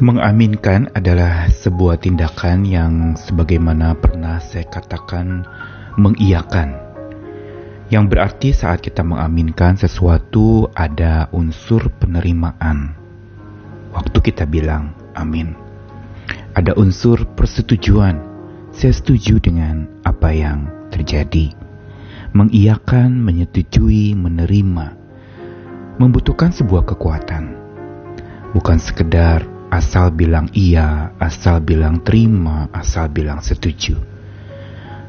Mengaminkan adalah sebuah tindakan yang sebagaimana pernah saya katakan mengiyakan. Yang berarti saat kita mengaminkan sesuatu ada unsur penerimaan. Waktu kita bilang amin. Ada unsur persetujuan. Saya setuju dengan apa yang terjadi. Mengiyakan, menyetujui, menerima. Membutuhkan sebuah kekuatan. Bukan sekedar asal bilang iya, asal bilang terima, asal bilang setuju.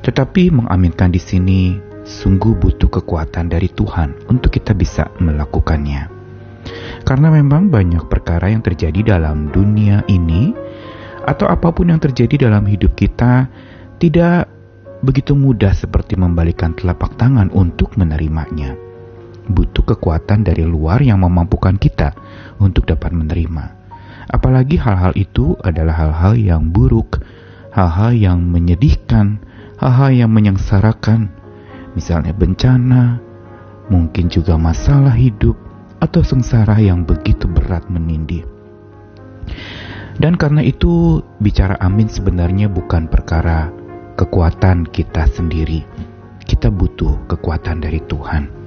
Tetapi mengaminkan di sini sungguh butuh kekuatan dari Tuhan untuk kita bisa melakukannya. Karena memang banyak perkara yang terjadi dalam dunia ini atau apa pun yang terjadi dalam hidup kita tidak begitu mudah seperti membalikan telapak tangan untuk menerimanya. Butuh kekuatan dari luar yang memampukan kita untuk dapat menerima. Apalagi hal-hal itu adalah hal-hal yang buruk, hal-hal yang menyedihkan, hal-hal yang menyengsarakan, misalnya bencana, mungkin juga masalah hidup, atau sengsara yang begitu berat menindih. Dan karena itu, bicara amin sebenarnya bukan perkara kekuatan kita sendiri. Kita butuh kekuatan dari Tuhan.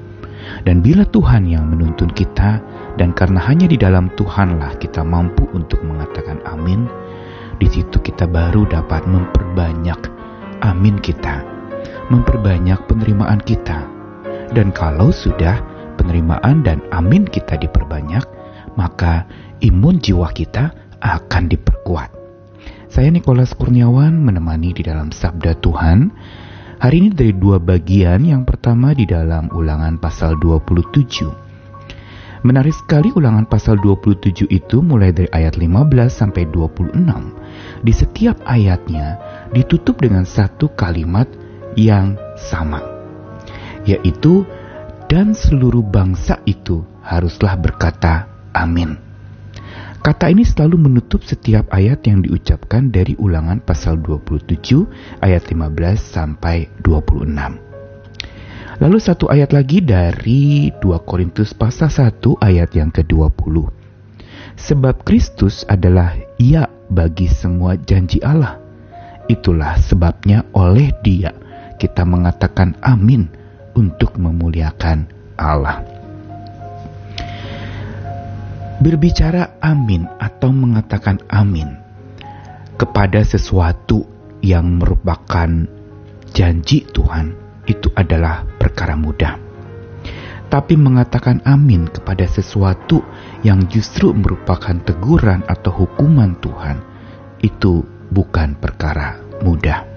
Dan bila Tuhan yang menuntun kita, dan karena hanya di dalam Tuhanlah kita mampu untuk mengatakan amin, di situ kita baru dapat memperbanyak amin kita, memperbanyak penerimaan kita. Dan kalau sudah penerimaan dan amin kita diperbanyak, maka imun jiwa kita akan diperkuat. Saya Nikolas Kurniawan menemani di dalam Sabda Tuhan Hari ini dari dua bagian, yang pertama di dalam ulangan pasal 27. Menarik sekali ulangan pasal 27 itu mulai dari ayat 15 sampai 26. Di setiap ayatnya ditutup dengan satu kalimat yang sama, yaitu dan seluruh bangsa itu haruslah berkata amin. Kata ini selalu menutup setiap ayat yang diucapkan dari ulangan pasal 27 ayat 15 sampai 26. Lalu satu ayat lagi dari 2 Korintus pasal 1 ayat yang ke-20. Sebab Kristus adalah ya bagi semua janji Allah. Itulah sebabnya oleh dia kita mengatakan amin untuk memuliakan Allah. Berbicara amin atau mengatakan amin kepada sesuatu yang merupakan janji Tuhan itu adalah perkara mudah. Tapi mengatakan amin kepada sesuatu yang justru merupakan teguran atau hukuman Tuhan itu bukan perkara mudah.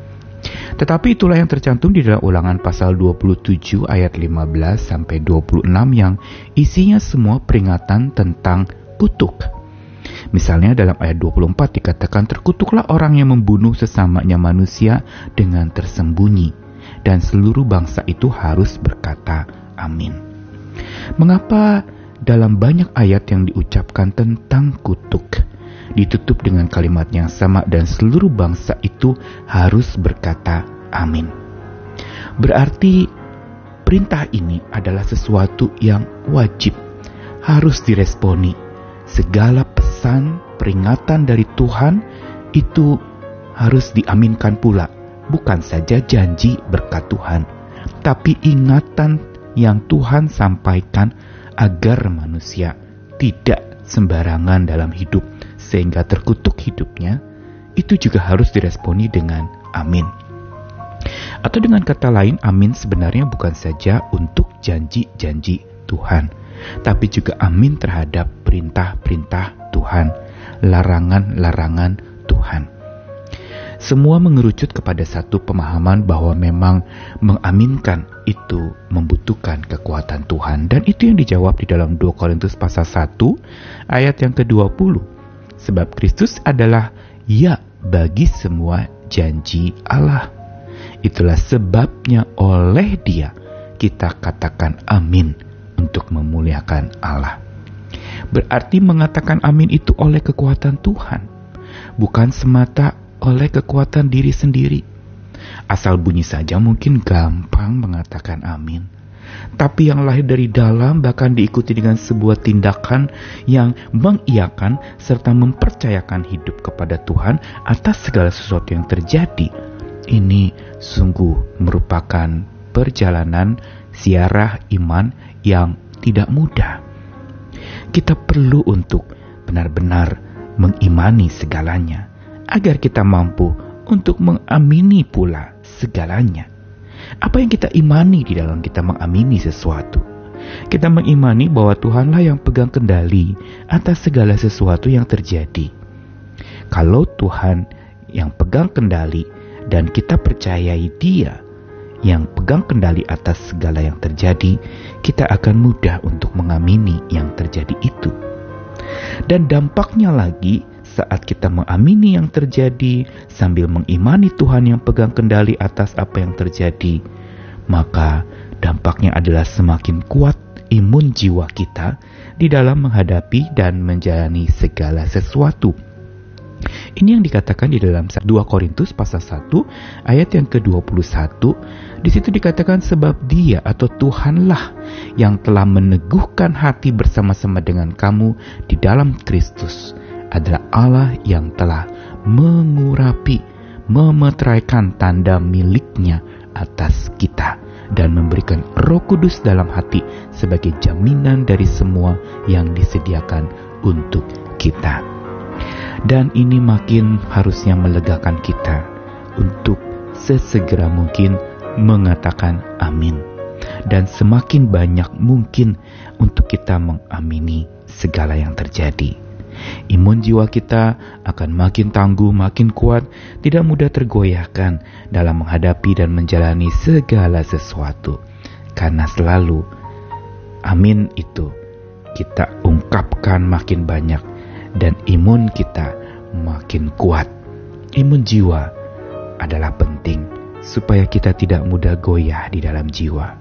Tetapi itulah yang tercantum di dalam ulangan pasal 27 ayat 15 sampai 26 yang isinya semua peringatan tentang kutuk. Misalnya dalam ayat 24 dikatakan terkutuklah orang yang membunuh sesamanya manusia dengan tersembunyi dan seluruh bangsa itu harus berkata amin. Mengapa dalam banyak ayat yang diucapkan tentang kutuk ditutup dengan kalimat yang sama dan seluruh bangsa itu harus berkata amin. Berarti perintah ini adalah sesuatu yang wajib harus diresponi. Segala pesan peringatan dari Tuhan itu harus diaminkan pula, bukan saja janji berkat Tuhan, tapi ingatan yang Tuhan sampaikan agar manusia tidak sembarangan dalam hidup sehingga terkutuk hidupnya, itu juga harus diresponi dengan amin. Atau dengan kata lain, amin sebenarnya bukan saja untuk janji-janji Tuhan, tapi juga amin terhadap perintah-perintah Tuhan, larangan-larangan Tuhan. Semua mengerucut kepada satu pemahaman bahwa memang mengaminkan itu membutuhkan kekuatan Tuhan dan itu yang dijawab di dalam 2 Korintus pasal 1 ayat yang ke-20 Sebab Kristus adalah ya bagi semua janji Allah. Itulah sebabnya oleh dia kita katakan amin untuk memuliakan Allah. Berarti mengatakan amin itu oleh kekuatan Tuhan, bukan semata oleh kekuatan diri sendiri. Asal bunyi saja mungkin gampang mengatakan amin. Tapi yang lahir dari dalam bahkan diikuti dengan sebuah tindakan yang mengiakan serta mempercayakan hidup kepada Tuhan atas segala sesuatu yang terjadi. Ini sungguh merupakan perjalanan siarah iman yang tidak mudah. Kita perlu untuk benar-benar mengimani segalanya agar kita mampu untuk mengamini pula segalanya. Apa yang kita imani di dalam kita mengamini sesuatu? Kita mengimani bahwa Tuhanlah yang pegang kendali atas segala sesuatu yang terjadi. Kalau Tuhan yang pegang kendali dan kita percayai Dia yang pegang kendali atas segala yang terjadi, kita akan mudah untuk mengamini yang terjadi itu. Dan dampaknya lagi, saat kita mengamini yang terjadi sambil mengimani Tuhan yang pegang kendali atas apa yang terjadi, maka dampaknya adalah semakin kuat imun jiwa kita di dalam menghadapi dan menjalani segala sesuatu. Ini yang dikatakan di dalam 2 Korintus pasal 1 ayat yang ke-21. Di situ dikatakan sebab Dia atau Tuhanlah yang telah meneguhkan hati bersama-sama dengan kamu di dalam Kristus adalah Allah yang telah mengurapi, memeteraikan tanda miliknya atas kita dan memberikan roh kudus dalam hati sebagai jaminan dari semua yang disediakan untuk kita. Dan ini makin harusnya melegakan kita untuk sesegera mungkin mengatakan amin. Dan semakin banyak mungkin untuk kita mengamini segala yang terjadi. Imun jiwa kita akan makin tangguh, makin kuat, tidak mudah tergoyahkan dalam menghadapi dan menjalani segala sesuatu. Karena selalu amin itu kita ungkapkan makin banyak dan imun kita makin kuat. Imun jiwa adalah penting supaya kita tidak mudah goyah di dalam jiwa.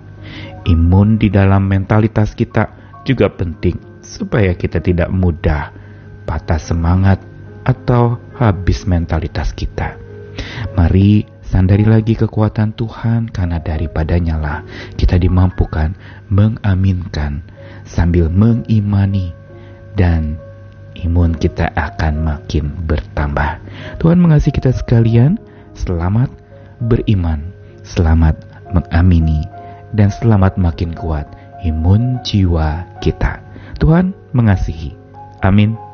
Imun di dalam mentalitas kita juga penting supaya kita tidak mudah patah semangat, atau habis mentalitas kita. Mari sandari lagi kekuatan Tuhan karena daripadanya lah kita dimampukan mengaminkan sambil mengimani dan imun kita akan makin bertambah. Tuhan mengasihi kita sekalian, selamat beriman, selamat mengamini, dan selamat makin kuat imun jiwa kita. Tuhan mengasihi. Amin.